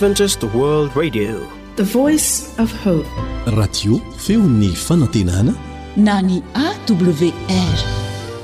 Adventist World Radio, the voice of hope. Radio feony fanantenana na ny AWR.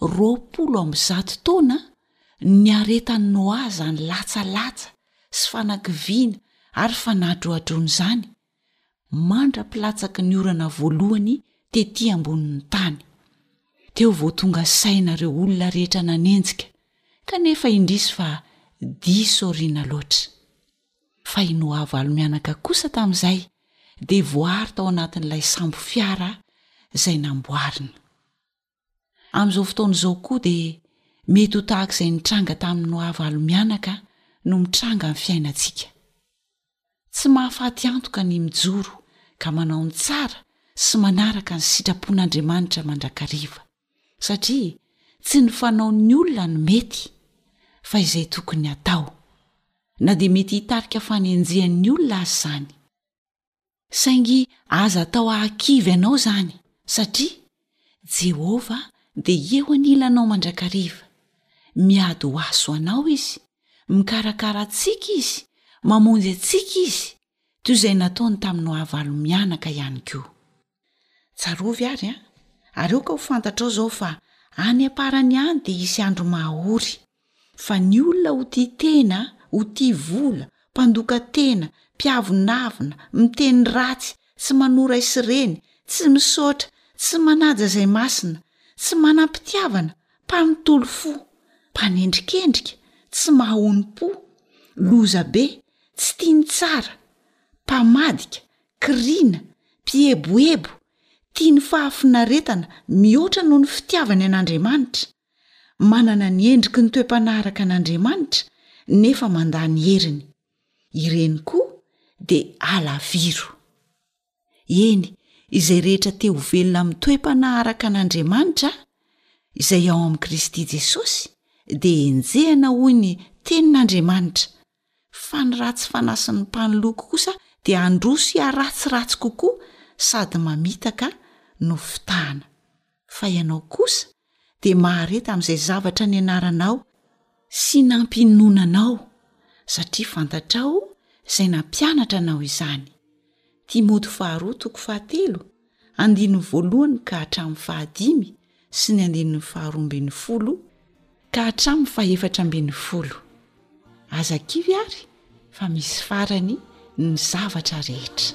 Roapolo amby zato taona niaretan'i Noa izany latsalatsa sy fanakiviana ary fanadrohadroan'izany, mandra-pilatsaky ny orana voalohany tetỳ ambonin'ny tany. Teo vao tonga saina ireo olona rehetra nanenjika, kanefa indrisy fa diso aoriana loatra. Fa i Noa valo-mianaka kosa tamin'izay dia voaaro tao anatin'ilay sambo fiara izay namboarina. Amin'izao fotoana izao koa dia mety ho tahaka izay nitranga tamin'i Noa valo-mianaka no mitranga amin'ny fiainantsika. Tsy mahafaty antoka ny mijoro ka manao ny tsara sy manaraka ny sitrapon'Andriamanitra mandrakariva, satria tsy ny fanaon'ny olona no mety, fa izay tokony hatao. Na dia mety hitarika fanenjehan'ny olona aza izany. Saingy aza atao hahakivy anao izany, satria Jehovah dia eo anilanao mandrakariva. Miady ho azy ho anao izy, mikarakara antsika izy, mamonjy antsika izy, toy izay nataony tamin'ny noavaly mianaka ihany koa. Tsarovy ary an! Ary aoka ho fantatrao izao fa any am-parany any dia hisy andro maha-ory, fa ny olona ho tia tena, ho tia vola, mpandoka tena, mpiavonavona, miteny ratsy, tsy manoa ray sy reny, tsy misaotra, tsy manaja izay masina, tsy manam-pitiavana, mpanotolo fo, mpanendrikendrika, tsy mahaonim-po, lozabe, tsy tia ny tsara, mpamadika, kiriana, mpieboebo, tia ny fahafinaretana mihoatra noho ny fitiavany an'Andriamanitra, manana ny endriky ny toe-panahy araka an'Andriamanitra nefa mandà ny heriny. Ireny koa dia alaviro. Eny, izay rehetra te ho velona amin'ny toe-panahy araka an'Andriamanitra, izay ao amin'i Kristy Jesosy, dia enjehina hoy ny Tenin'Andriamanitra, fa ny ratsy fanasin'ny mpanoloko kosa dia handroso hiharatsiratsy kokoa sady mamitaka no fitahana fa ianao kosa dia mahareta amin'izay zavatra ny anaranao sy nampinoana anao satria fantatrao izay nampianatra anao izany timoty faharoa toko fahatelo andininy voalohany ka hatramin'ny fahadimy sy ny andininy faharoa ambin'ny folo ka hatramin'ny fahefatra ambin'ny folo. Aza kivy ary fa misy farany ny zavatra rehetra.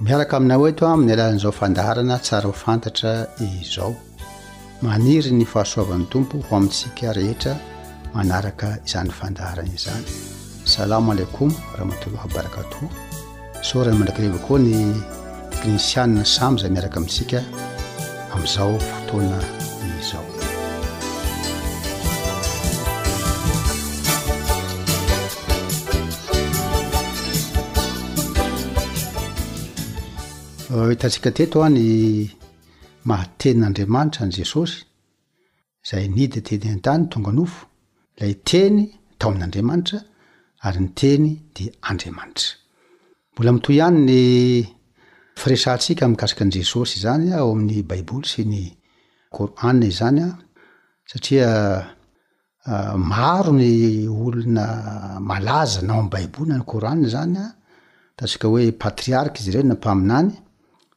Miaraka aminao eto amin'ny alalan'izao fandaharana tsara ho fantatra izao. Maniry ny fahasoavan'ny Tompo ho amintsika rehetra manaraka izany fandaharana izany. Salam alaikum rahmatullah barakatuh. Saorana mandrakariva koa ny teknisianina samy izay miaraka amintsika. Amin'izao fotoana izao. Hitantsika teto ny maha tenin'Andriamanitra an'i Jesosy Izay niditra tety an-tany tonga nofo, ilay Teny tao amin'Andriamanitra, ary ny Teny dia Andriamanitra. Mbola mitohy ihany ny firesahantsika mikasika an'i Jesosy izany ao amin'ny Baiboly sy ny Kor'âny izany, satria maro ny olona malaza na ao amin'ny Baiboly na ny Kor'âny izany, ataontsika hoe patriarika izy ireo na mpaminany,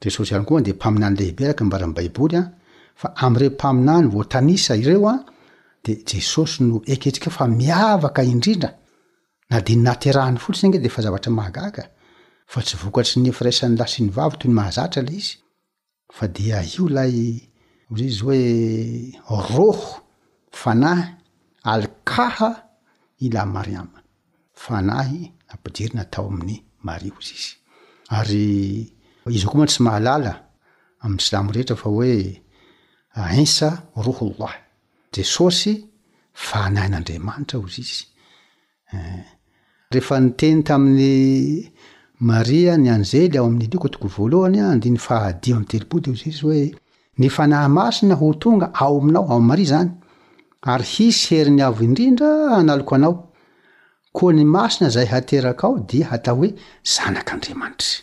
Jesosy ihany koa dia mpaminany lehibe araka ny nambaran'ny Baiboly, fa amin'ireo mpaminany voatanisa ireo dia Jesosy no ekentsika fa miavaka indrindra, na dia ny nahaterahany fotsiny ange dia efa zavatra mahagaga, fa tsy vokatry ny firaisan'ny lahy sy ny vavy toy ny mahazatra ilay izy, fa dia io ilay hoy izy hoe Roho, Fanahy, Al-Kaha, i Lamariama. Fanahy nampidirina tao amin'i Maria hozy izy. Ary izy koa mantsy mahalala amin'ny silamo rehetra fa hoe Ainsa Ruhullah, Jesosy Fanahin'Andriamanitra hozy izy. Eh. Rehefa niteny tamin'i Maria ny anjely ao amin'ny Lioka toko voalohany, andininy fahadimy amby telopolo teo hozy izy hoe Ny Fanahy Masina ho tonga ao aminao, ao Maria izany, ary hisy heriny avo indrindra hanaloka anao, koa ny Masina izay hateraka ao dia hatao hoe Zanak'Andriamanitra.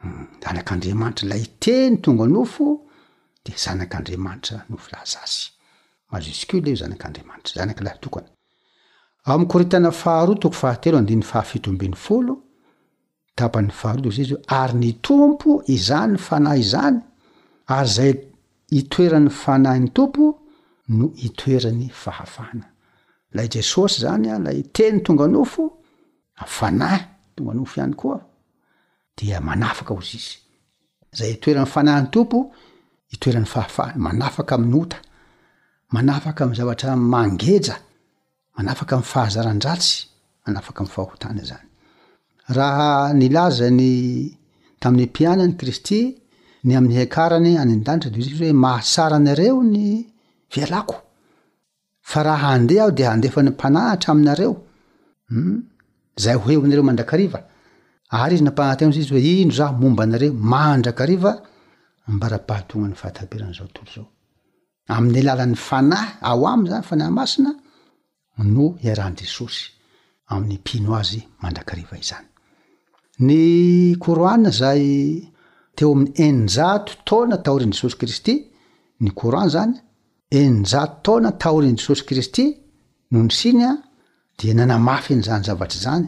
Hmm, Zanak'Andriamanitra, ilay teny tonga nofo dia Zanak'Andriamanitra nofilaza azy. Majuscule io Zanak'Andriamanitra, Zanaka lahy tokana. Ao amin'ny Korintana faharoa toko fahatelo andininy fahafitomben'ny folo, Tapany faharoa dia hoy Jesoa, ary ny Tompo izany Fanahy izany, ary izay itoeran'ny Fanahin'ny Tompo no itoeran'ny fahafahana. Ilay Jesosy izany, ilay Teny tonga nofo, na Fanahy tonga nofo ihany koa, dia manafaka hozy izy. Izay itoeran'ny Fanahin'ny Tompo, itoeran'ny fahafahana, manafaka amin'ny ota, manafaka amin'ny zavatra mangeja, Manafaka amin'ny fahazaran-dratsy, manafaka amin'ny fahotana izany. Raha nilaza ny tamin'ny mpianany Kristy ny amin'ny hiakarany any an-danitra dia izy hoe mahatsara anareo ny fialako. Fa raha handeha aho dia handefa ny mpanahy hatraminareo. Hmm? Zay ho eo anareo mandrakariva. Ary izy nampanantena izy hoe indro za momba anareo mandrakariva ambara-pahatongan'ny fahataperan'izao tontolo izao. Amin'ny alalan'ny Fanahy ao aminy izany Fanahy Masina no iarahan'i Jesosy amin'ny mpino Azy mandrakariva izany. Ny Kor'any izay teo amin'ny eninjato taona taorian'i Jesosy Kristy, ny Kor'any izany, eninjato taona taorian'i Jesosy Kristy no nisiany dia nanamafy an'izany zavatra izany.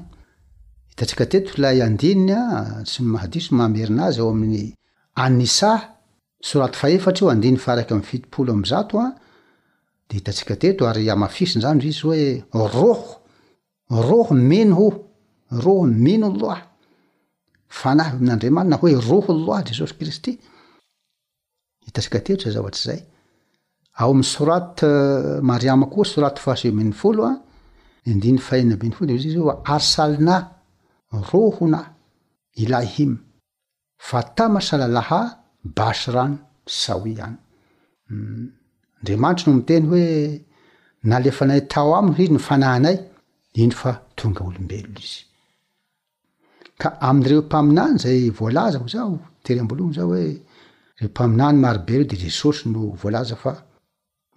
Hitantsika teto ilay andininy sy ny mahadiso mamerina azy ao amin'ny An-Nisa Soraty fahefatra io andiny faha-iraika amby fitopolo amby zato a, dia hitantsika teto, ary hamafiso izany Izy hoe, Roh, Roh min hu, Roh min Allah, Fanahy amin' Andriamanina, na hoe Roh Allah, Jesosy Kristy. Hitantsika teto izay zavatra izay. Ao amin'ny Soraty eh, Mariama koa, Soraty fahasivy ambin'ny folo a, ny andiny fahenina ambin'ny folo dia hoe Arsalna, Rohona, Ilahim. Fatama Salalaha Basran Sawi an. Andriamanitra no miteny hoe, Nalefanay tao aminy Izy ny fanahinay, iny fa tonga olombelona Izy. Ka amin'ireo Mpaminany izay voalaza ho zao, telo amby roa izao hoe, ireo Mpaminany marobe ireo dia Jesosy no voalaza fa.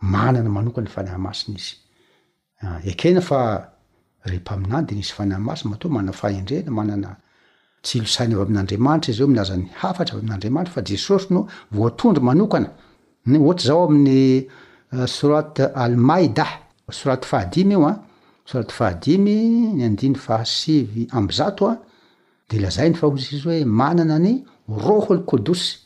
Manana manokana ny Fanahy Masina izy. Ekena fa ry mpaminany dia nisy Fanahy Masina, matoa manana fahendrena, manana tsilo saina avy amin'Andriamanitra izy ireo, milaza ny hafatra avy amin'Andriamanitra, fa Jesosy no voatondro manokana. Ohatra izao amin'ny Surat Al-Maidah, Soraty fahadimy io an, Soraty fahadimy, ny andiny fahasivy amby zato an, dia lazainy fa hoy Jesosy hoe manana ny Rohul Qudus,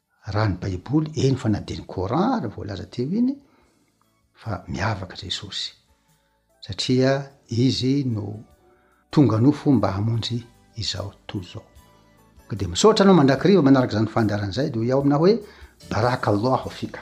Raha ny baiboly, eny fa na dia ny coran ary voalaza teo iny fa miavaka Jesosy satria izy no tonga nofo mba hamonjy izao tontolo izao. Ka dia misaotra anao mandrakariva manaraka izany fandaharan'izay dia ho eo aminao hoe baraka Allah fika.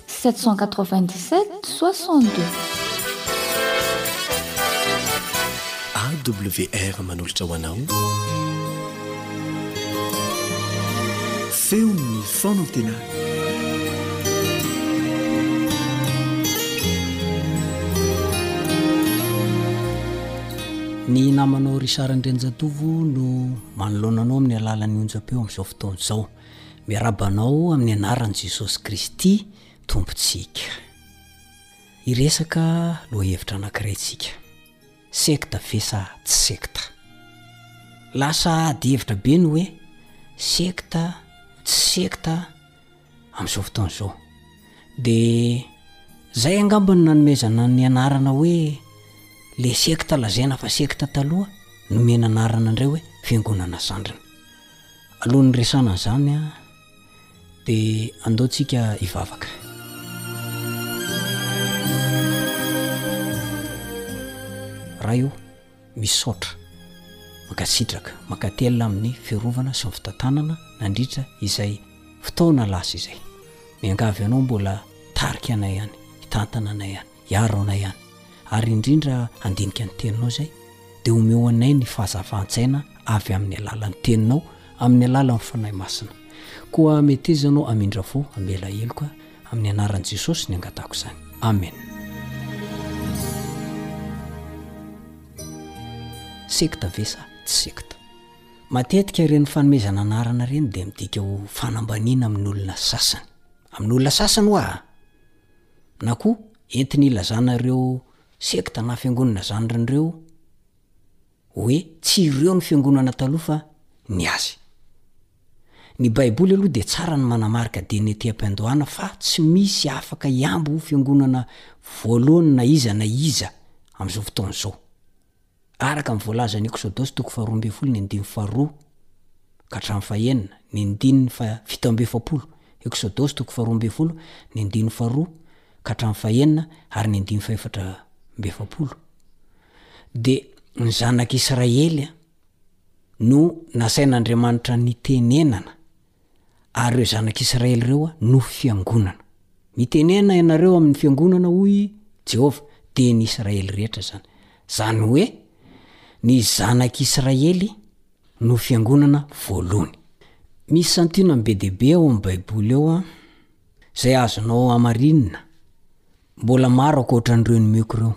797 62. AWR manolotra ho anao feon'ny fanantenana. Ny namanao Richard Andrianjatovo no manoloana anao amin'ny alalan'ny onjam-peo amin'izao fotoana izao. Miarahaba anao amin'ny anaran'i Jesosy Kristy Tompontsika. Hiresaka lohahevitra anankiray isika. Sekta ve sa tsy sekta? Lasa ady hevitra be ny hoe sekta, tsy sekta amin'izao fotoana izao. Dia izay angamba no nanomezana ny anarana hoe ilay sekta lazaina fa sekta taloha, nomena anarana indray hoe fiangonana zandriny. Alohan'ny hiresana an'izany dia andao tsika hivavaka. Ray o, misaotra, mankasitraka, mankatelina amin'ny fiarovana sy ny fitantanana nandritra izay fotoana lasa izay. Miangavy anao mbola tarika anay any, hitantana anay any. Hiaro anay any. Ary indrindra handinika ny Teninao izay, dia omeo anay ny fahazavan-tsaina avy amin'ny alalan'ny Teninao, amin'ny alalan'ny Fanahy Masina. Koa meteza Anao hamindra fo, hamela heloka, amin'ny anaran'i Jesosy no angatahako izany. Amen. Sekta ve sa tsy sekta? Matetika ireny fanomezana anarana ireny dia midika ho fanambaniana amin'ny olona sasany. Amin'ny olona sasany hoa! na koa entiny ilazana ireo sekta na fiangonana zandrin'ireo hoe tsy ireo ny fiangonana taloha fa ny azy. Ny baiboly aloha dia tsara ny manamarika Deneteapendoana fa tsy misy afaka hihambo ho fiangonana voalohany na iza na iza amin'izao fotoana izao. Araka ny voalazan'i Eksodosy toko faharoa ambin'ny folo ny andininy faharoa ka hatramin'ny fahenina, ny andininy fahafito amby efapolo, Eksodosy toko faharoa ambin'ny folo ny andininy faharoa ka hatramin'ny fahenina ary ny andininy fahefatra amby efapolo, dia ny zanak'Israely no nasain'Andriamanitra nitenenana Ary ireo zanak'Israely ireo no fiangonana. Mitenena ianareo amin'ny fiangonana, hoy Jehovah, dia ny Israely rehetra izany. Izany hoe ny zanak'Israely no fiangonana voalohany. Misy santionany be dia be ao amin'ny Baiboly ao izay azonao hamarinina. Mbola maro ankoatra an'ireo nomeko ireo.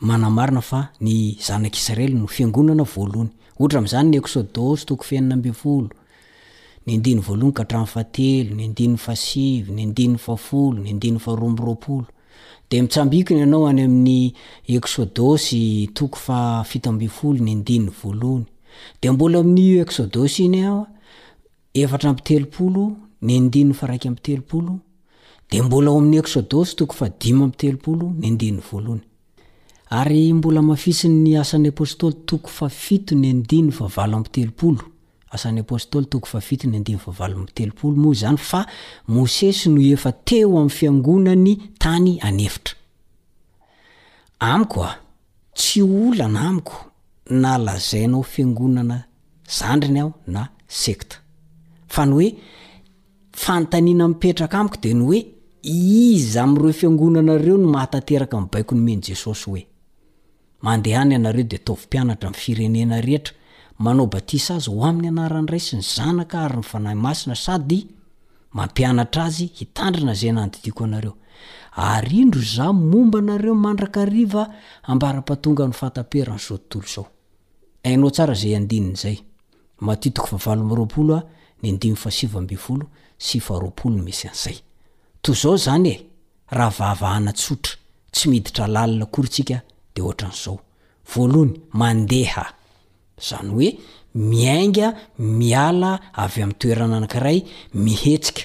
manamarina fa ny Zanak'i Israely no fiangonana voalohany. Ohatra amin'izany ny Eksodosy toko fahenina ambin'ny folo, ny andininy voalohany ka hatramin'ny fahatelo, ny andininy fahasivy, ny andininy fahafolo, ny andininy faharoa amby roapolo. Dia mitsambikina ianao any amin'ny Eksodosy toko fahafito ambin'ny folo, ny andininy voalohany. Dia mbola amin'io Eksodosy iny aho, efatra amby telopolo, ny andininy faraika amby telopolo, dia mbola ao amin'ny Eksodosy toko fahadimy amby telopolo, ny andininy voalohany. Ary mbola hamafisin'ny Asan'ny Apôstôly toko fahafito ny andininy fahavalo amby telopolo, Asan'ny Apôstôly toko fahafito ny andininy fahavalo amby telopolo moa izany fa Mosesy no efa teo amin'ny fiangonany tany an'efitra. Amiko a! Tsy olana amiko na lazainao fiangonana zandriny aho na sekta. Fa ny hoe fanontaniana mipetraka amiko dia ny hoe iza amin'ireo fiangonana ireo no mahatanteraka ny baiko nomen'i Jesosy hoe, Mandehana ianareo dia ataovy mpianatra ny firenena rehetra, manao batisa azy ho amin'ny anaran'ny Ray sy ny Zanaka ary ny Fanahy Masina sady mampianatra azy hitandrina izay nandidiako anareo. Ary indro izaho momba anareo mandrakariva ambara-pahatongan'ny fahataperan'izao tontolo izao. Hainao tsara izay andininy izay. Matio toko fahavalo amby roapolo a ny andininy fahasivy ambin'ny folo sy faharoapolo no misy an'izay. Toa izao izany e, raha vahavahana tsotra, tsy miditra lalina akory tsika dia ohatran'izao. Voalohany, mandeha. Izany hoe miainga, miala avy amin'ny toerana anankiray, mihetsika.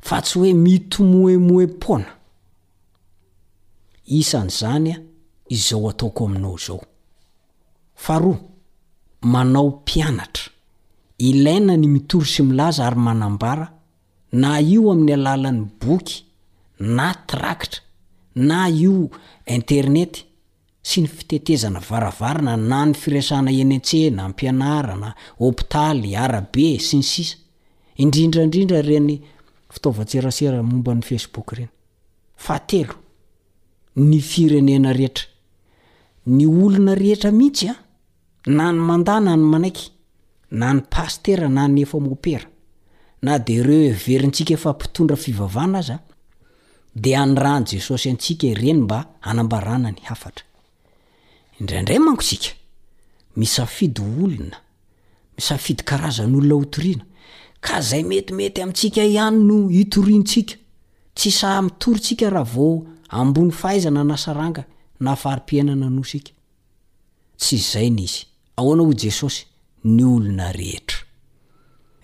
Fa tsy hoe mitomoemoem-poana. Isan'izany izao ataoko aminao izao. Faharoa, manao mpianatra. Ilaina ny mitory sy milaza ary manambara na io amin'ny alalan'ny boky na trakitra na io Internet sy ny fitetezana varavarana na ny firesahana eny an-tsena, am-pianarana, hopitaly, arabe, sy ny sisa Indrindra indrindra ireny fitaovan-tserasera momba ny Facebook ireny. Fahatelo, ny firenena rehetra. Ny olona rehetra mihitsy an! Na ny mandà na ny manaiky, na ny pasitera na ny efa mopera, na dia ireo heverintsika fa mpitondra fivavahana aza, dia anirahan'i Jesosy antsika ireny mba hanambarana ny hafatra. Indraindray manko isika misafidy olona, misafidy karazan'olona hotoriana, ka izay metimety amintsika ihany no itoriantsika, tsy sahy mitory isika raha vao ambony fahaizana na saranga na fari-piainana no isika. Tsy izay ny izy. Ahoana hoy Jesosy? Ny olona rehetra.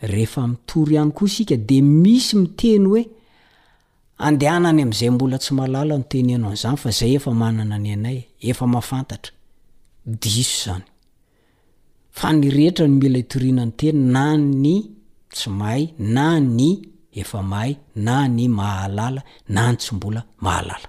Rehefa mitory ihany koa isika dia misy miteny hoe, Andehana any amin'izay mbola tsy mahalala ny teneno an'izany fa izay efa manana ny anay, efa mahafantatra. Diso izany. Fa ny rehetra no mila itoriana ny teny na ny tsy mahay na ny efa mahay na ny mahalala na ny tsy mbola mahalala.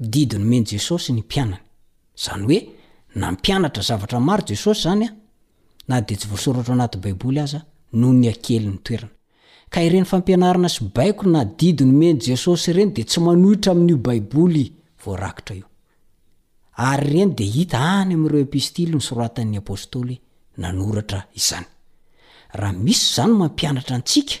Didy nomen'i Jesosy ny mpianany. Izany hoe, nampianatra zavatra maro Jesosy izany, na dia tsy voasoratra ao anaty Baiboly aza, noho ny hakelin'ny toerana. Ka ireny fampianarana sy baiko na didy nomen'i Jesosy ireny dia tsy manohitra amin'io Baiboly voarakitra io. Ary ireny dia hita any amin'ireo epistily nosoratan'ny apostoly nanoratra izany. Raha misy izany mampianatra antsika,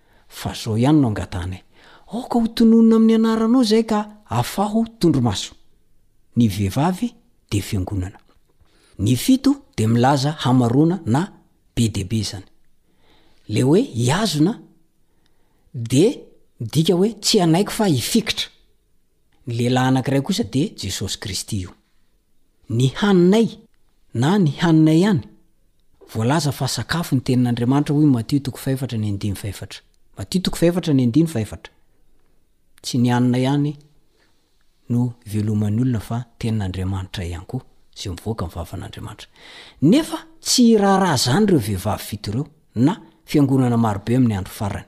fa zao ihany no angatahanay, aoka ho tononina amin'ny anaranao izahay ka afaho tondromaso. Ny vehivavy dia fiangonana. Ny fito dia milaza hamaroana na be dia be izany. Ilay hoe hihazona dia midika hoe tsy hanaiky fa hifikitra. Ny lehilahy anankiray kosa dia Jesosy Kristy io. Ny haninay, na ny haninay ihany? Voalaza fa sakafo ny tenin'Andriamanitra hoy Matio toko fahefatra ny andininy fahefatra. Matio toko fahefatra ny andininy fahefatra. Tsy ny hanina ihany no iveloman'ny olona fa tenin'Andriamanitra ihany koa izay mivoaka amin'ny vavan'Andriamanitra. Nefa tsy hiraharaha izany ireo vehivavy fito ireo, na fiangonana marobe amin'ny andro farany.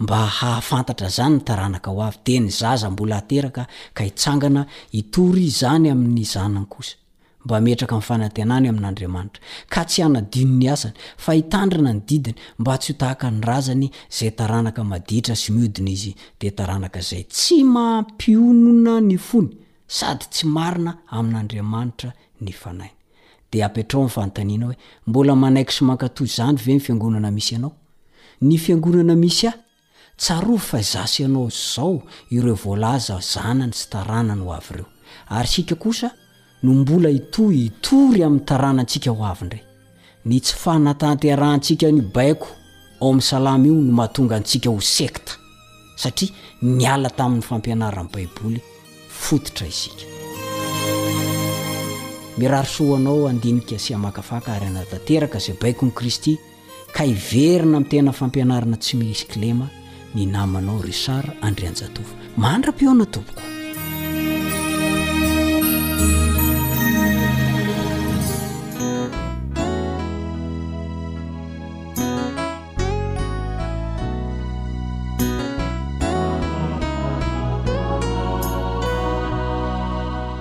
Mba hahafantatra izany ny taranaka ho avy, dia ny zaza mbola hateraka ka hitsangana hitory izany amin' ny zanany kosa, mba hametraka ny fanantenany amin' Andriamanitra, ka tsy hanadino ny asany, fa hitandrina ny didiny, mba tsy ho tahaka ny razany izay taranaka maditra sy miodina izy, dia taranaka izay tsy mampionona ny fony, sady tsy marina amin' Andriamanitra ny fanainy. Dia apetraho ny fanontaniana hoe, Mbola manaiky sy mankatò izany ve ny fiangonana misy anao? Ny fiangonana misy ahy, tsarovy fa izaho sy ianao izao ireo voalaza zanany sy taranany ho avy ireo, ary isika kosa no mbola hitohy hitory amin'ny taranantsika ho avy indray. Ny tsy fanatanterahantsika an'io baiko ao amin'ny Salamo io no mahatonga antsika ho sekta, satria niala tamin'ny fampianaran'ny Baiboly fototra isika. Mirary soa ho anao handinika sy hamakafaka ary hanatanteraka izay baikon'i Kristy ka hiverina amin'ny tena fampianarana tsy misy kilema ny namanao Richard Andrianjatovo. Mandra-pihaona tompoko.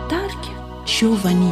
Tarika Giovanni.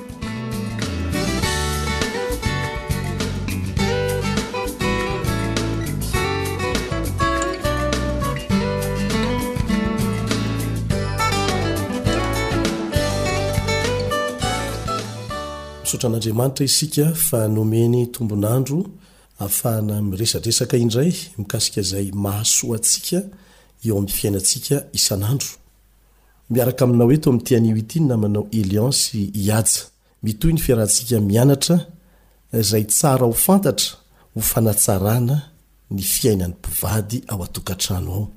misaotra an'andriamanitra isika fa nomeny tombonandro afahana miresadresaka indray mikasika izay mahasoa antsika eo amin'ny fiainantsika isan'andro Miaraka aminao eto amin'ity anio ity ny namanao Elian sy Ihaja. Mitohy ny fiarahantsika mianatra izay tsara ho fantatra ho fanatsarana ny fiainan'ny mpivady ao an-tokantrano ao.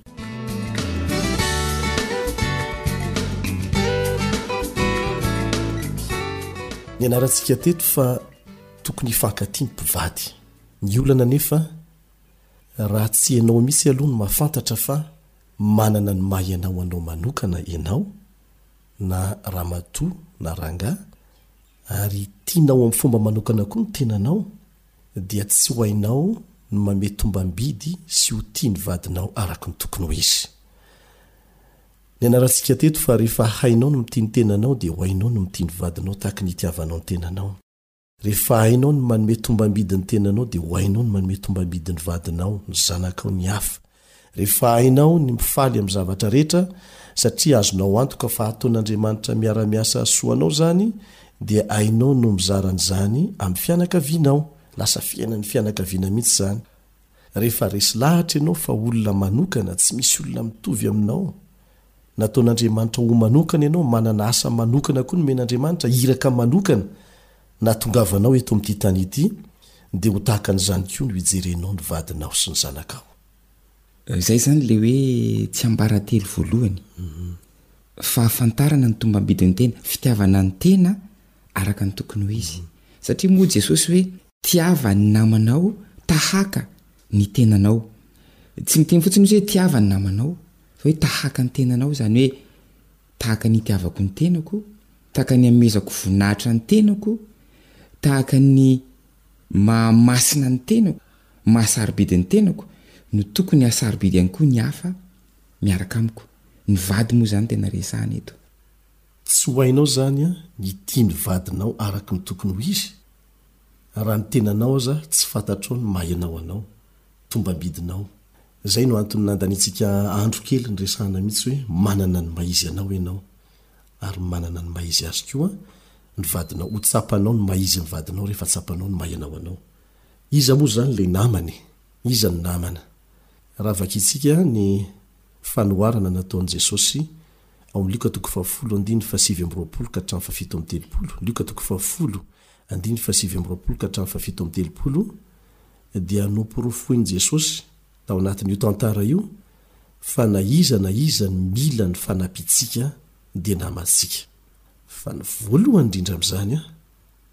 Nianarantsika teto fa tokony hifankatia ny mpivady. Ny olana anefa, raha tsy ianao mihitsy aloha no mahafantatra fa Manana ny maha ianao anao manokana ianao na ramatoa na rangahy ary tianao amin'ny fomba manokana koa ny tenanao dia tsy ho hainao ny mamehy tombam-bidy sy ho tia ny vadinao araka ny tokony ho izy. Nianarantsika teto fa rehefa hainao ny mitia ny tenanao dia ho hainao ny mitia ny vadinao tahaka ny itiavanao ny tenanao. Rehefa hainao ny manome tombambidy ny tenanao dia ho hainao ny manome tombambidy ny vadinao, ny zanakao, ny hafa. Rehefa hainao ny mifaly amin'ny zavatra rehetra, satria azonao antoka fa ataon'Andriamanitra miara-miasa hahasoa anao izany, dia hainao no mizara an'izany amin'ny fianakavianao. Lasa fiainan'ny fianakaviana mihitsy izany. Rehefa resy lahatra ianao fa olona manokana tsy misy olona mitovy aminao, nataon'Andriamanitra ho manokana ianao, manana asa manokana koa nomen'Andriamanitra, iraka manokana nahatongavanao eto amin'ity tany ity, dia ho tahaka an'izany koa no hijerenao ny vadinao sy ny zanakao. Izay izany ilay hoe tsiambaratelo voalohany. Fahafantarana ny tombambidin'ny tena, fitiavana ny tena araka ny tokony ho izy. Satria moa Jesosy hoe. Tiava ny namanao tahaka ny tenanao. Tsy miteny fotsiny izy hoe tiava ny namanao fa hoe tahaka ny tenanao izany hoe tahaka ny itiavako ny tenako, tahaka ny amezako voninahitra ny tenako, tahaka ny mahamasina ny tenako, mahasarobidy ny tenako no tokony hahasarobidy ihany koa ny hafa miaraka amiko. Ny vady moa izany tena resahana eto. Tsy ho hainao izany ny tia ny vadinao araka ny tokony ho izy? Raha ny tenanao aza tsy fantatrao ny maha ianao anao, tombambidinao. Izay no antony nandaniantsika andro kely niresahana mihitsy hoe manana ny maha izy anao ianao, ary manana ny maha izy azy koa ny vadinao. Ho tsapanao ny maha izy ny vadinao rehefa tsapanao ny maha ianao anao. Iza moa izany ilay namana e? Iza no namana? Raha vakintsika ny fanoharana nataon'i Jesosy ao amin'ny Lioka toko fahafolo andininy fahasivy amby roapolo ka hatramin'ny fahafito amby telopolo, Lioka toko fahafolo, Andininy fahasivy amby roapolo ka hatramin'ny fahafito amby telopolo dia noporofoin'i Jesosy tao anatin'io tantara io fa na iza na iza mila ny fanampiantsika dia namantsika. Fa ny voalohany indrindra amin'izany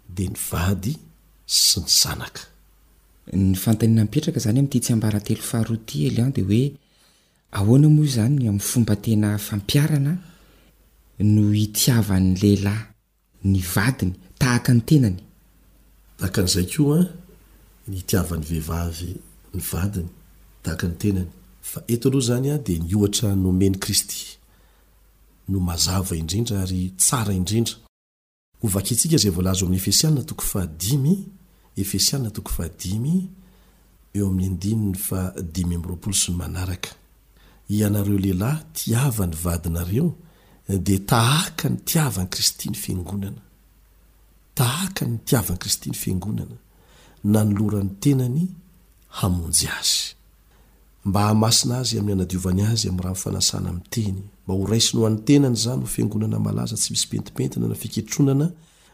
dia ny vady sy ny zanaka. Ny fanontaniana mipetraka izany amin'ity tsiambaratelo faharoa ity Elian dia hoe ahoana moa izany amin'ny fomba tena fampiharana no itiavan'ny lehilahy ny vadiny tahaka ny tenany. Tahaka an'izay koa ny hitiavan'ny vehivavy ny vadiny tahaka ny tenany. Fa eto aloha izany dia ny ohatra nomen'i Kristy no mazava indrindra ary tsara indrindra. Hovakintsika izay voalaza ao amin'ny Efesiana toko fahadimy, Efesiana toko fahadimy, eo amin'ny andininy fahadimy amby roapolo sy ny manaraka, Hianareo lehilahy, tiava ny vadinareo dia tahaka ny nitiavan'i Kristy ny Fiangonana. Tahaka ny nitiavan'i Kristy ny Fiangonana, nanolorany ny tenany hamonjy azy. Mba hahamasina azy amin'ny hanadiovany azy amin'ny rano fanasana miteny, mba ho raisiny ho an'ny tenany izany ho Fiangonana malaza tsy misy pentimpentina na fiketronana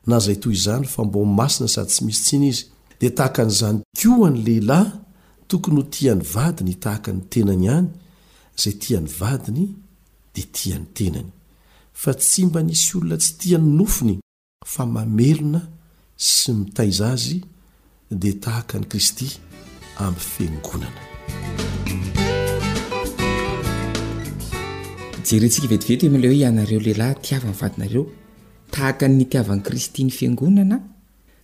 na izay toy izany fa mba ho masina sady tsy misy tsiny izy, dia tahaka an'izany koa ny lehilahy tokony ho tia ny vadiny tahaka ny tenany ihany izay tia ny vadiny dia tia ny tenany, fa tsy mba nisy olona tsy tia ny nofony fa mamelona sy mitaiza azy dia tahaka an'i Kristy amin'ny Fiangonana. Jerentsika vetivety amin'ilay hoe ianareo lehilahy tiava ny vadinareo tahaka ny nitiavan'i Kristy ny Fiangonana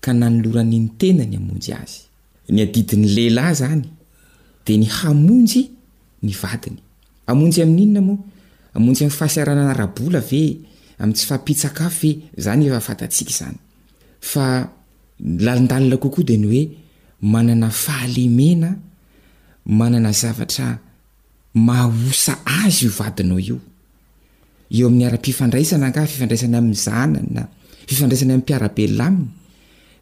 ka nanolorany ny tenany hamonjy azy. Ny adidin'ny lehilahy izany dia ny hamonjy ny vadiny. Hamonjy amin'ny inona moa? Hamonjy amin'ny fahasahiranana ara-bola ve? Amin'ny tsy fahampian-tsakafo ve? Izany efa fantatsika izany. Fa ny lalindalina kokoa dia ny hoe manana fahalemena, manana zavatra maha osa azy io vadinao io. Eo amin'ny ara-pifandraisana angaha, fifandraisany amin'ny zanany na fifandraisany amin'ny mpiara-belona aminy,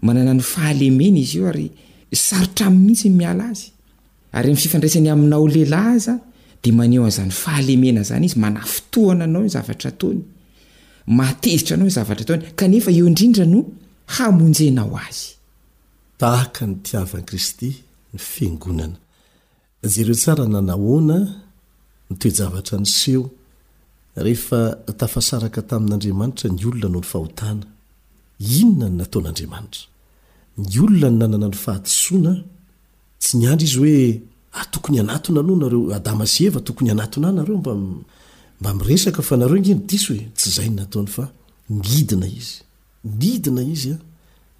manana ny fahalemena izy io ary sarotra aminy mihitsy ny miala azy. Ary amin'ny fifandraisany aminao lehilahy aza dia maneho an'izany fahalemena izany izy, manafintohina anao ny zavatra ataony, mahatezitra anao ny zavatra ataony, kanefa eo indrindra no hamonjenao azy. Tahaka ny nitiavan'i Kristy ny Fiangonana. Jereo tsara na nahoana ny toe-javatra niseho rehefa tafasaraka tamin'Andriamanitra ny olona noho ny fahotana. Inona no nataon'Andriamanitra? Ny olona no nanana ny fahadisoana, Tsy niandry izy hoe, ah tokony hanatona aloha nareo, Adama sy Eva tokony hanatona ahy nareo mba mba miresaka fa nareo ange no diso e, tsy izay ny nataony fa nidina izy, nidina izy an,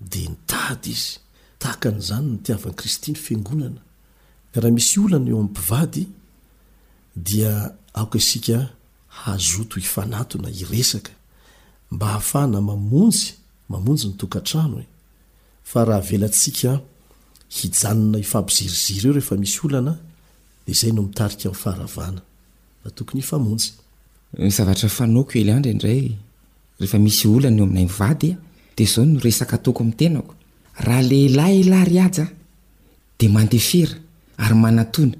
dia nitady izy, tahaka an'izany ny nitiavan'i Kristy ny Fiangonana, ka raha misy olana eo amin'ny mpivady dia aoka isika hazoto hifanatona, hiresaka, mba hahafahana mamonjy, mamonjy ny tokantrano e. Fa raha avelantsika hijanona hifampiziriziry eo rehefa misy olana dia izay no mitarika amin'ny faharavana. Fa tokony hifamonjy. Ny zavatra fanaoko ely andry indray rehefa misy olana eo aminay mivady dia izao no resaka ataoko amin'ny tenako, raha lehilahy ialahy ry haja dia mandefera ary manatona,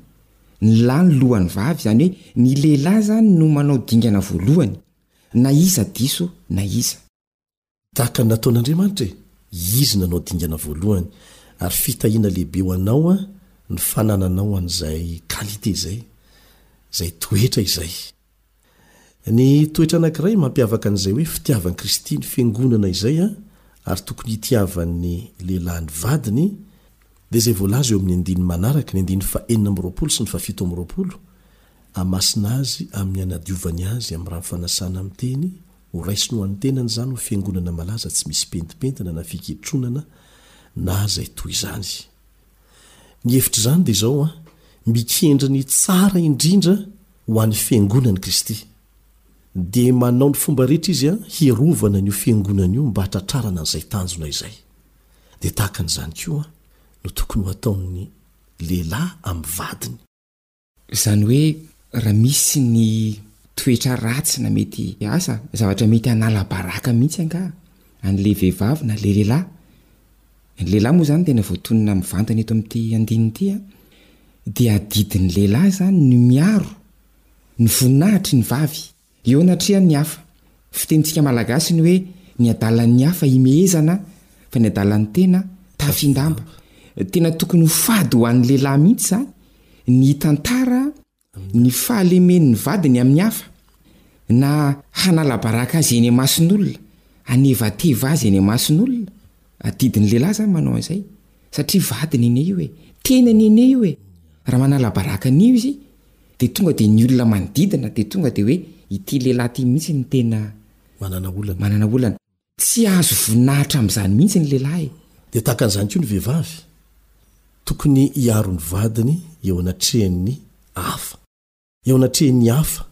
ny lahy no lohan'ny vavy, izany hoe ny lehilahy izany no manao dingana voalohany na iza diso na iza. Tahaka ny nataon'Andriamanitra e! Izy nanao dingana voalohany, ary fitahiana lehibe ho anao an ny fanananao an'izay qualité izay, izay toetra izay. Ny toetra anankiray mampiavaka an'izay hoe fitiavan'i Kristy ny Fiangonana izay an, ary tokony hitiavan'ny lehilahy ny vadiny, dia izay voalaza eo amin'ny andininy manaraka, ny andininy fahenina amby roapolo sy ny fahafito amby roapolo, Amasina azy amin'ny hanadiovany azy amin'ny rano fanasana miteny, Ho raisiny ho an'ny tenany izany ho fiangonana malaza tsy misy pentimpentina na fiketronana na izay toy izany. Ny hevitr'izany dia izao an, mikendry ny tsara indrindra ho an'ny fiangonan'i Kristy. Dia manao ny fomba rehetra izy an, hiarovana an'io fiangonana io mba hahatratrarana an'izay tanjona izay. Dia tahaka an'izany koa an, no tokony ho ataon'ny lehilahy amin'ny vadiny. Izany hoe raha misy ny toetra ratsy na mety asa, zavatra mety hanala baraka mihitsy angaha an'ilay vehivavy na ilay lehilahy, ny lehilahy moa izany tena voatonona mivantana eto amin'ity andininy ity an, dia adidin'ny lehilahy izany ny miaro ny voninahitry ny vavy. Eo anatrehan'ny hafa. Fitenintsika malagasy ny hoe ny adalan'ny hafa imehezana fa ny adalan'ny tena tafindamba. Tena tokony ho fady ho an'ny lehilahy mihitsy izany ny hitantara ny fahalemen'ny vadiny amin'ny hafa na hanala baraka azy eny imason'olona, hanevateva azy eny imason'olona. Adidin'ny lehilahy izany manao an'izay satria vadiny anie io e, tenany anie io e, raha manala baraka an'io izy, Dia tonga dia ny olona manodidina dia tonga dia hoe ity lehilahy ity mihitsy no tena Manana olana. manana olana. Tsy azo voninahitra amin'izany mihitsy ny lehilahy e! Dia tahaka an'izany koa ny vehivavy, tokony hiaro ny vadiny eo anatrehan'ny hafa. Eo anatrehan'ny hafa,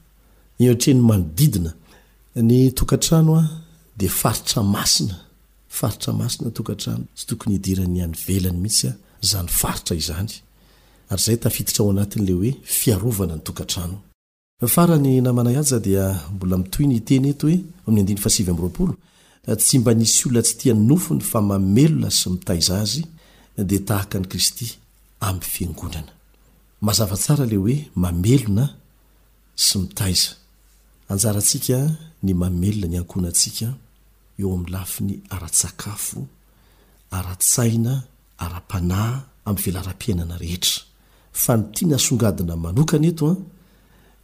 eo atrehan'ny manodidina. Ny tokantrano dia faritra masina. Faritra masina tokantrano tsy tokony hidiran'ny any ivelany mihitsy izany faritra izany ary izay tafiditra ao anatin'ilay hoe fiarovana ny tokantrano. Farany namana Haja dia mbola mitohy ny teny eto hoe ao amin'ny andininy fahasivy amby roapolo, tsy mba nisy olona tsy tia ny nofony fa mamelona sy mitaiza azy dia tahaka an'i Kristy amin'ny fiangonana. Mazava tsara ilay hoe mamelona sy mitaiza. Anjarantsika ny mamelona ny ankohonantsika eo amin'ny lafiny ara-tsakafo, ara-tsaina, ara-panahy amin'ny velaram-piainana rehetra. Fa ny tiana asongadina manokana eto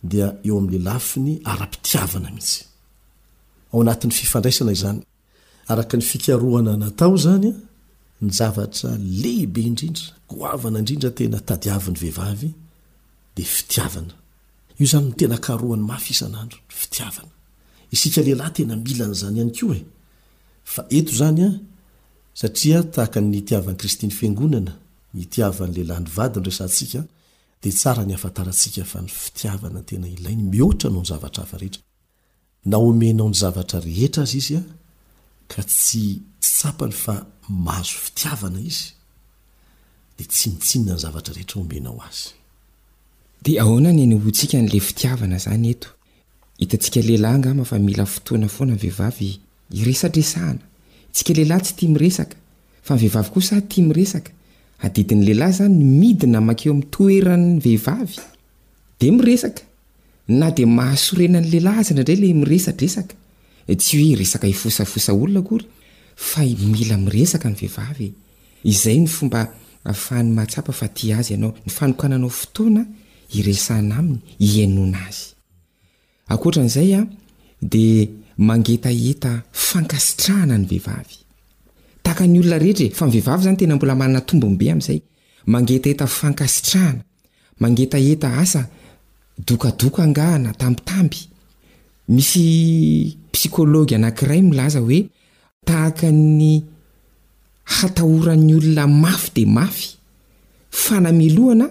dia eo amin'ny lafiny ara-pitiavana mihitsy. Ao anatin'ny fifandraisana izany. Araka ny fikarohana natao izany, ny zavatra lehibe indrindra, goavana indrindra tena tadiavin'ny vehivavy dia fitiavana. Io izany no tena karohany mafy isan'andro, ny fitiavana. Isika lehilahy tena mila an'izany ihany koa e! Fa eto izany an, satria tahaka ny nitiavan'i Kristy ny Fiangonana, nitiava ny lehilahy ny vadiny resahantsika, dia tsara ny ahafantarantsika fa ny fitiavana tena ilainy mihoatra noho ny zavatra hafa rehetra. Na omenao ny zavatra rehetra aza izy ka tsy tsy tsapany fa mahazo fitiavana izy dia tsinontsinona ny zavatra rehetra omenao azy. Dia ahoana ny anehoantsika an'ilay fitiavana izany eto? Hitantsika lehilahy angamba fa mila fotoana foana ny vehivavy hiresadresahana. Isika lehilahy tsy tia miresaka, fa ny vehivavy kosa tia miresaka. Adidin'ny lehilahy izany ny midina mankeo amin'ny toeran'ny vehivavy. Dia miresaka. Na dia mahasorena ny lehilahy aza indraindray ilay miresadresaka. Tsy hoe resaka hifosafosa olona akory fa mila miresaka ny vehivavy e. Izay no fomba ahafahany mahatsapa fa tia azy ianao, ny fanokananao fotoana hiresahana aminy, hihainoana azy. Ankoatra an'izay dia mangetaheta fankasitrahana ny vehivavy. Tahaka ny olona rehetra e, fa ny vehivavy izany tena mbola manana tombony be amin'izay. Mangetaheta fankasitrahana, mangetaheta asa dokadoka angaha na tambitamby. Misy psychologue anankiray milaza hoe tahaka ny hatahoran'ny olona mafy dia mafy, fanamelohana,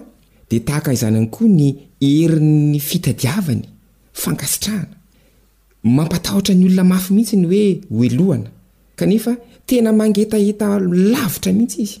dia tahaka izany ihany koa ny herin'ny fitadiavany, fankasitrahana. Mampatahotra ny olona mafy mihitsy ny hoe hohelohana, kanefa tena mangetaheta lavitra mihitsy izy.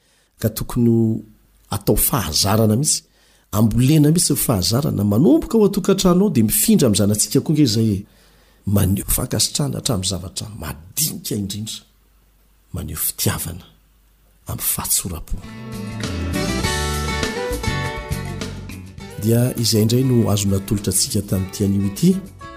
Ka tokony ho atao fahazarana mihitsy, ambolena mihitsy ny fahazarana, manomboka ao an-tokantranonao dia mifindra amin'ny zanatsika koa ange izay e! Maneho fankasitrahana hatramin'ny zavatra madinika indrindra, maneho fitiavana amin'ny fahatsoram-po. Dia izay indray no azo natolotra antsika tamin'ity anio ity.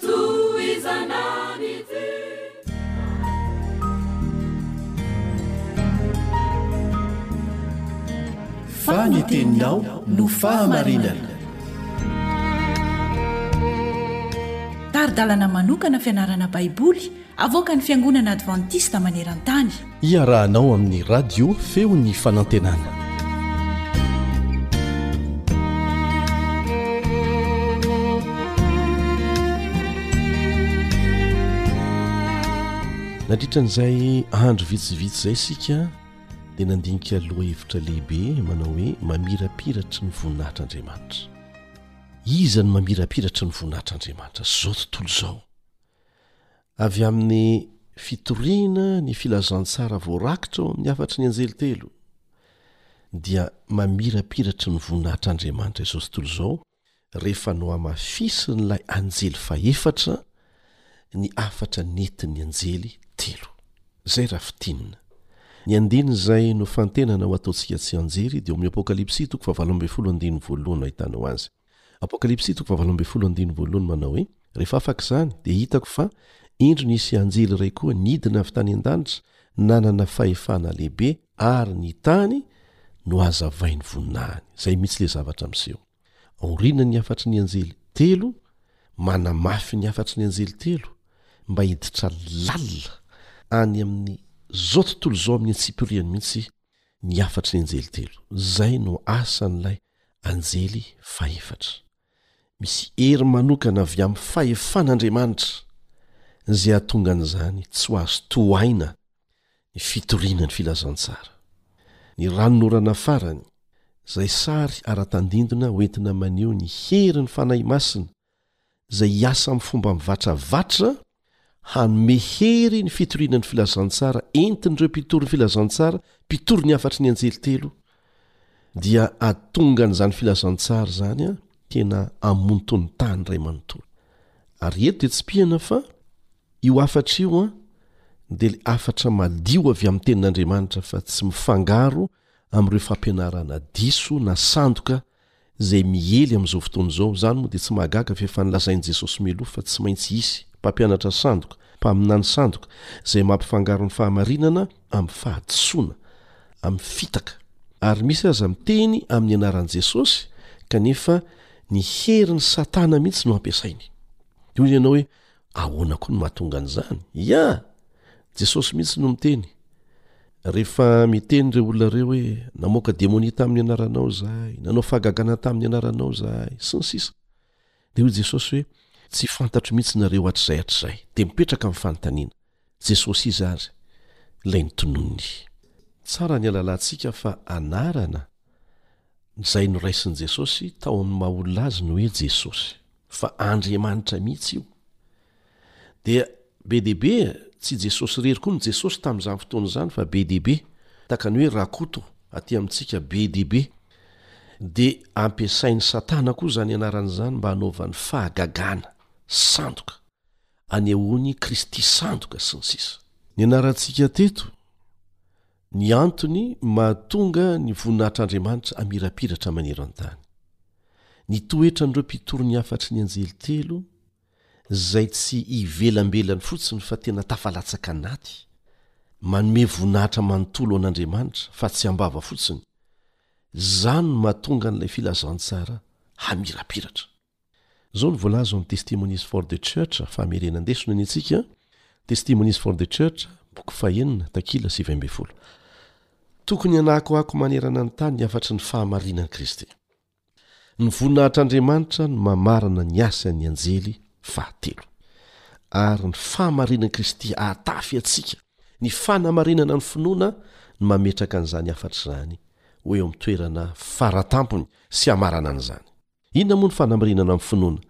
Tohizana ny dihy. Fa ny teninao no fahamarinana. Tari-dalana manokana fianarana Baiboly Avoakan'ny Fiangonana Advantista maneran-tany. Iarahanao amin'ny Radio Feon'ny Fanantenana. Nandritra an'izay andro vitsivitsy izay isika dia nandinika lohahevitra lehibe manao hoe mamirapiratry ny voninahitr'Andriamanitra. Iza no mamirapiratry ny voninahitr'Andriamanitra? Izao tontolo izao. Avy amin'ny fitoriana ny filazantsara voarakitra ao amin'ny hafatry ny anjely telo, dia mamirapiratry ny voninahitr'Andriamanitra izao tontolo izao rehefa nohamafisin'ilay anjely fahefatra ny hafatra nentin'ny anjely telo. Izay raha fintinina. Ny andininy izay nofantenana ho ataontsika tsy anjely dia ao amin'ny Apokalypsy toko fahavalo ambin'ny folo andininy voalohany no ahitanao azy. Apokalypsy toko fahavalo ambin'ny folo andininy voalohany manao hoe, Rehefa afaka izany, dia hitako fa indro nisy anjely iray koa nidina avy tany an-danitra, nanana fahefana lehibe, ary ny tany no hazavainy voninahiny. Izay mihitsy ilay zavatra miseho. Aorinan'ny hafatry ny anjely telo, manamafy ny hafatry ny anjely telo, mba hiditra lalina any amin'ny izao tontolo izao amin'ny antsipiriany mihitsy ny hafatry ny anjely telo. Izay no asan'ilay Anjely fahefatra. Misy hery manokana avy amin'ny fahefan'Andriamanitra izay hahatonga an'izany tsy ho azo tohaina ny fitoriana ny filazantsara. Ny ranonorana farany, izay sary ara-tandindona hoentina maneho ny herin'ny Fanahy Masina izay hiasa amin'ny fomba mivatravatra hanome hery ny fitoriana ny filazantsara entin'ireo mpitory ny filazantsara mpitory ny hafatry ny anjely telo dia atonga an'izany filazantsara izany a tena amonton'ny tany ray manontolo ary eto dia tsy pihana fa io afatra io a dia le afatra madio avy amin'ny tenin'andriamanitra fa tsy mifangaro amin'ireo fampianarana diso na sandoka izay miely amin'izao fotoana izao, izany moa dia tsy mahagaga fa efa nolazain'i Jesosy mialoha fa tsy maintsy hisy mpampianatra sandoka, mpaminany sandoka, izay mampifangaro ny fahamarinana amin'ny fahadisoana, amin'ny fitaka. Ary misy aza miteny amin'ny anaran'i Jesosy kanefa ny herin'i Satana mihitsy no ampiasainy. Hoy ianao hoe, Ahoana koa no mahatonga an'izany? Ia! Jesosy mihitsy no miteny. Rehefa miteny ireo olona ireo hoe namoaka demonia tamin'ny anaranao izahay, nanao fahagagana tamin'ny anaranao izahay, sy ny sisa Dia hoy Jesosy hoe, Tsy fantatro mihitsy nareo hatrizay hatrizay. Dia mipetraka ny fanontaniana. Jesosy iza ary ilay notononiny? Tsara ny alalantsika fa anarana izay noraisin'i Jesosy tao amin'ny maha olona azy ny hoe Jesosy, fa Andriamanitra mihitsy io. Dia be dia be, tsy Jesosy irery koa no Jesosy tamin'izany fotoana izany fa be dia be, tahaka ny hoe Rakoto aty amintsika be dia be. Dia ampiasain'i Satana koa izany anarana izany mba hanaovany fahagagana, sandoka. anehoany i Kristy sandoka, sy ny sisa. Nianarantsika teto ny antony mahatonga ny voninahitr'Andriamanitra hamirapiratra maneran-tany. Ny toetran'ireo mpitorin'ny hafatry ny anjely telo, izay tsy ivelambelany fotsiny fa tena tafalatsaka anaty, manome voninahitra manontolo an'Andriamanitra fa tsy am-bava fotsiny, izany no mahatonga an'ilay filazantsara hamirapiratra. Izao no voalaza ao amin'ny Testimonies for the Church, Fahamerena Ndeso no aniantsika, Testimonies for the Church, boky fahenina, takila sivy ambin'ny folo, Tokony hanakoako manerana ny tany ny hafatry ny fahamarinan'i Kristy. Ny voninahitr'Andriamanitra no mamarana ny asan'ny anjely fahatelo. Ary ny fahamarinan'i Kristy hahatafy antsika, ny fanamarinana ny finoana no mametraka an'izany hafatra izany ho eo amin'ny toerana fara tampony sy hamarana an'izany. Inona moa ny fanamirenana amin'ny finoana?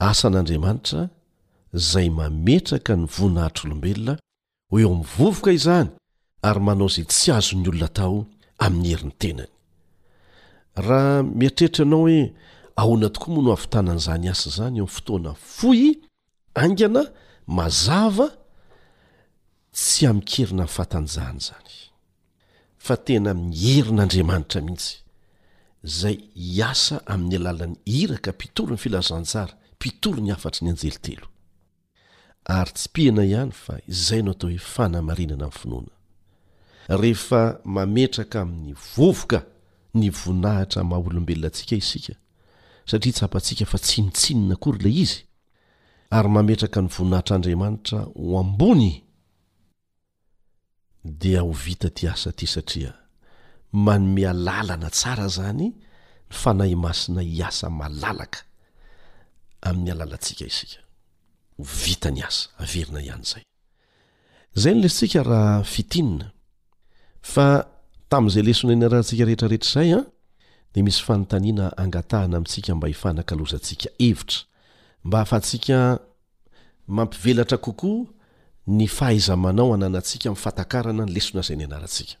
Asan'Andriamanitra izay mametraka ny voninahitr'olombelona ho eo amin'ny vovoka izany ary manao izay tsy azon'ny olona atao amin'ny herin'ny tenany. Raha mieritreritra ianao hoe ahoana tokoa moa no hahavitana an'izany asa izany eo amin'ny fotoana fohy Haingana, mazava, tsy amin-kerina fatanjahana izany, fa tena amin'ny herin'Andriamanitra mihitsy, izay hiasa amin'ny alalan'ny iraka mpitory ny filazantsara, mpitory ny hafatry ny anjely telo. Ary tsipihina ihany fa izay no atao hoe fanamarinana ny finoana. Rehefa mametraka amin'ny vovoka ny voninahitra maha-olombelona antsika isika, satria tsapantsika fa tsinontsinona akory ilay izy, ary mametraka ny voninahitr'Andriamanitra ho ambony, dia ho vita ity asa ity satria manome alalana tsara izany ny Fanahy Masina hiasa malalaka amin'ny alalantsika isika. Ho vita ny asa, averina ihany izay. Zay ny lesitsika ra fitinina. Fa tamin'izay lesona nianarantsika rehetrarehetra izay an, dia misy fanontaniana angatahana amintsika mba hifanakalozantsika hevitra, mba hahafahantsika mampivelatra kokoa ny fahaiza-manao ananantsika amin'ny fahatakarana ny lesona izay nianarantsika.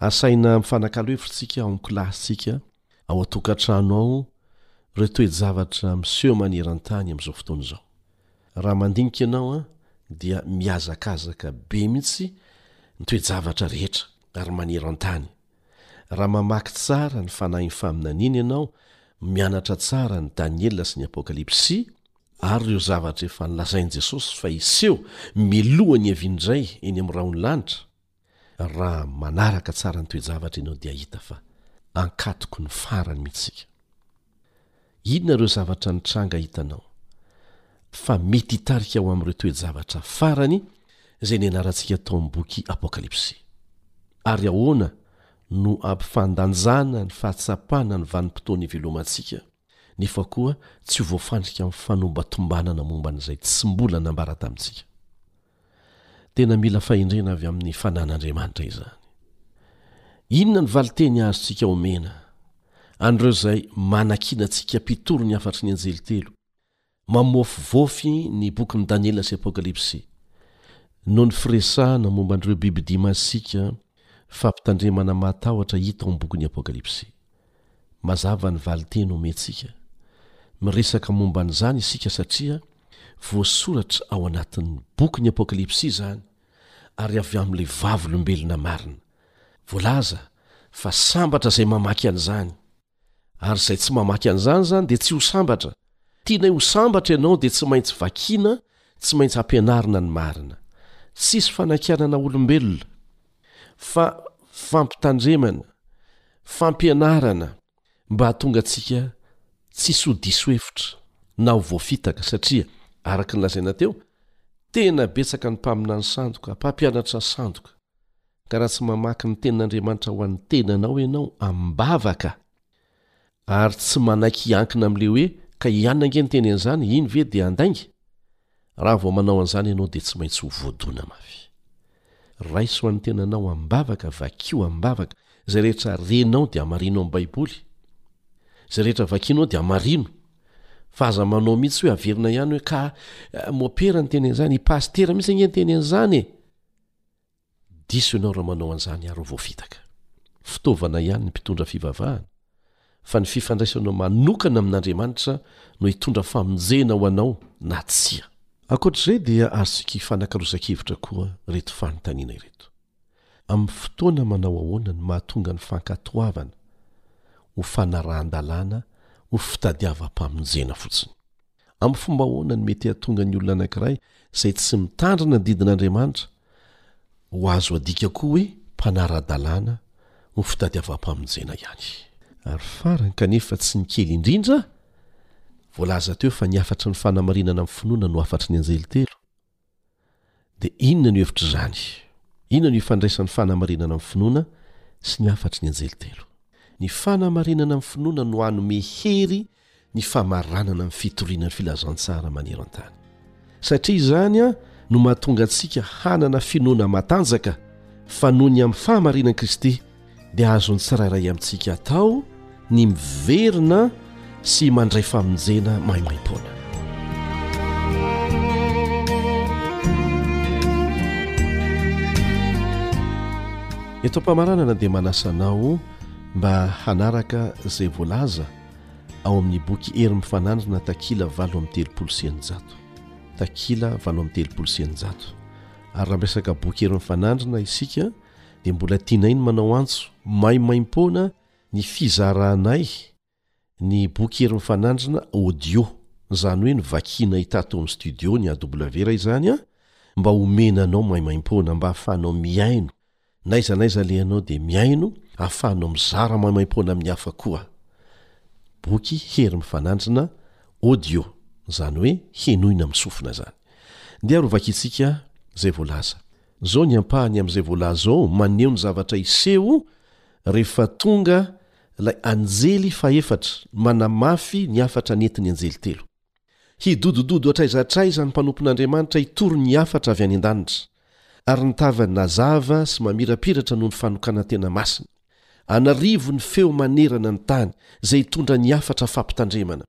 Asaina mifanakalo hevitrsika ao amin'ny kilasintsika, ao an-tokantrano ao, ireo toe-javatra miseho maneran-tany amin'izao fotoana izao. Raha mandinika ianao dia mihazakazaka be mihitsy ny toe-javatra rehetra ary maneran-tany. Raha mamaky tsara ny Fanahin'ny Faminaniana ianao, mianatra tsara ny Daniela sy ny Apokalypsy ary ireo zavatra efa nolazain'i Jesosy fa hiseho mialoha ny hiaviany indray eny amin'ny rahon'ny lanitra, Raha manaraka tsara ny toe-javatra ianao dia hahita fa ankatoky ny farany mihitsy isika. Inona ireo zavatra nitranga hitanao fa mety hitarika ho amin'ireo toe-javatra farany izay nianarantsika tao amin'ny boky Apokalypsy? Ary ahoana no ampifandanjana ny fahatsapana ny vanim-potoana ivelomantsika nefa koa tsy ho voafandrika amin'ny fanombatombanana momba an'izay tsy mbola nambara tamintsika? Tena mila fahendrena avy amin'ny fanan'Andriamanitra izany. Inona ny valinteny azontsika omena an'ireo izay manakiana antsika mpitory ny hafatry ny anjely telo mamoafivofy ny bokin'i Daniela sy Apokalypsy? Noho ny firesahana momba an'ireo bibidia masiaka fampitandremana mahatahotra hita ao amin'ny bokin'ny Apokalypsy. Mazava ny valinteny omentsika. Miresaka momba an'izany isika satria voasoratra ao anatin'ny bokin'ny Apokalypsy izany ary avy amin'ilay Vavolombelona marina. Voalaza fa sambatra izay mamaky an'izany. Ary izay tsy mamaky an'izany izany dia tsy ho sambatra. Tianay ho sambatra ianao dia tsy maintsy vakiana, tsy maintsy ampianarina ny marina. Tsisy fanakianana olombelona. fa fampitandremana, fampianarana mba hahatonga antsika tsisy ho diso hevitra na ho voafitaka satria araka ny lazaina teo, tena betsaka ny mpaminany sandoka, mpampianatra sandoka ka raha tsy mamaky ny tenin'Andriamanitra ho an'ny tenanao ianao amim-bavaka, Ary tsy manaiky hiankina amin'ilay hoe ka hianina ange ny teny an'izany, iny ve dia handainga? Raha vao manao an'izany ianao dia tsy maintsy ho voadona mafy. Raiso an'ny tenanao am-bavaka, vakio am-bavaka, izay rehetra renao dia hamarino amin'ny Baiboly. Izay rehetra vakinao dia hamarino. Fa aza manao mihitsy hoe averina ihany hoe ka mopera ny teny an'izany, i pasitera mihitsy ange ny teny an'izany e! Diso ianao raha manao an'izany ary ho voafitaka. Fitaovana ihany ny mpitondra fivavahana, fa ny fifandraisanao manokana amin'Andriamanitra no hitondra famonjena ho anao na tsia. Ankoatr'izay dia azontsika ifanakarosan-kevitra koa ireto fanontaniana ireto, Amin'ny fotoana manao ahoana no mahatonga ny fankatoavana ho fanarahan-dalàna ho fitadiavam-pamonjena fotsiny? Amin'ny fomba ahoana no mety hahatonga ny olona anankiray izay tsy mitandrina ny didin'Andriamanitra ho azo adika koa hoe mpanara-dalàna ho fitadiavam-pamonjena ihany? Ary farany kanefa tsy ny kely indrindra, voalaza teo fa ny hafatry ny fanamarinana amin'ny finoana no hafatry ny anjely telo. Dia inona no hevitr'izany? Inona no ifandraisan'ny fanamarinana amin'ny finoana sy ny hafatry ny anjely telo? Ny fanamarinana amin'ny finoana no hanome hery ny famaranana ny fitoriana ny filazantsara maneran tany. Satria izany no mahatonga antsika hanana finoana matanjaka fa noho ny amin'ny fahamarinan'i Kristy dia azon'ny tsirairay amintsika atao ny miverina sy mandray famonjena maimaim-poana eto am-pamaranana dia manasanao mba hanaraka izay voalaza ao amin'ny boky hery mifanandrina takila valo amin'ny telopolo sy eninjato takila valo amin'ny telopolo sy eninjato ary raha miresaka boky hery mifanandrina isika dia mbola tianay ny manao antso maimaim-poana ny fizaranay ny boky Hery Mifanandrina audio, izany hoe novakianay tato amin'ny studio ny AW raha izany an, mba homena anao maimaim-poana mba hahafahanao mihaino, n'aiza n'aiza alehanao dia mihaino, hahafahanao mizara maimaim-poana amin'ny hafa koa. Boky Hery Mifanandrina audio, izany hoe henoina amin'ny sofina izany. Ndeha arovakitsika izay voalaza. Izao ny ampahany amin'izay voalaza ao maneho ny zavatra hiseho rehefa tonga ilay anjely fahefatra manamafy ny hafatra nentin'ny anjely telo. Hidodododo hatraiza hatraiza ny mpanompon'Andriamanitra hitory ny hafatra avy any an-danitra, ary ny tavany nazava sy mamirapiratra noho ny fanokanan-tena masina. An'arivony feo manerana ny tany izay hitondra ny hafatra fampitandremana.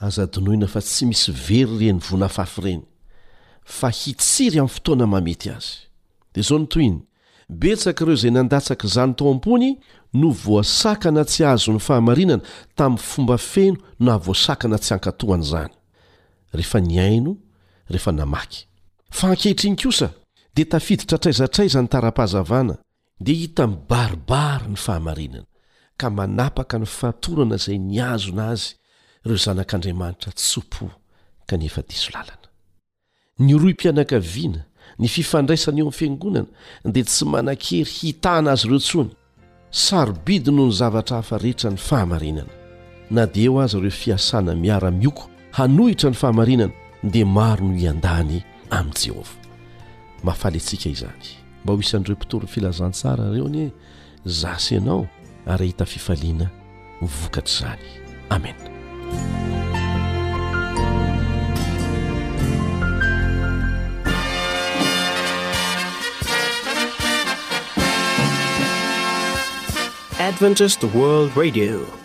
Aza adinoina fa tsy misy very ireny vonafafy ireny fa hitsiry amin'ny fotoana mahamety azy. Dia izao ny tohiny, Betsaka ireo izay nandatsaka izany tao am-pony no voasakana tsy hahazo ny fahamarinana tamin'ny fomba feno na voasakana tsy hankatohana izany rehefa nihaino, rehefa namaky. Fa ankehitriny kosa dia tafiditra hatraiza hatraiza ny tara-pahazavana dia hita mibaribary ny fahamarinana, ka manapaka ny fatorana izay nihazona azy ireo zanak'Andriamanitra tso-po kanefa diso lalana. Ny rohim-pianakaviana, ny fifandraisana eo amin'ny Fiangonana, dia tsy manan-kery hitana azy ireo intsony. Sarobidy noho ny zavatra hafa rehetra ny fahamarinana. Na dia eo aza ireo fiasana miara-mioko hanohitra ny fahamarinana, dia maro no hiandany amin'i Jehovah. Mahafaly antsika izany! Mba ho isan'ireo mpitory ny filazantsara ireo anie za sy ianao ary hahita fifaliana ho vokatr'izany. Amena. Adventist World Radio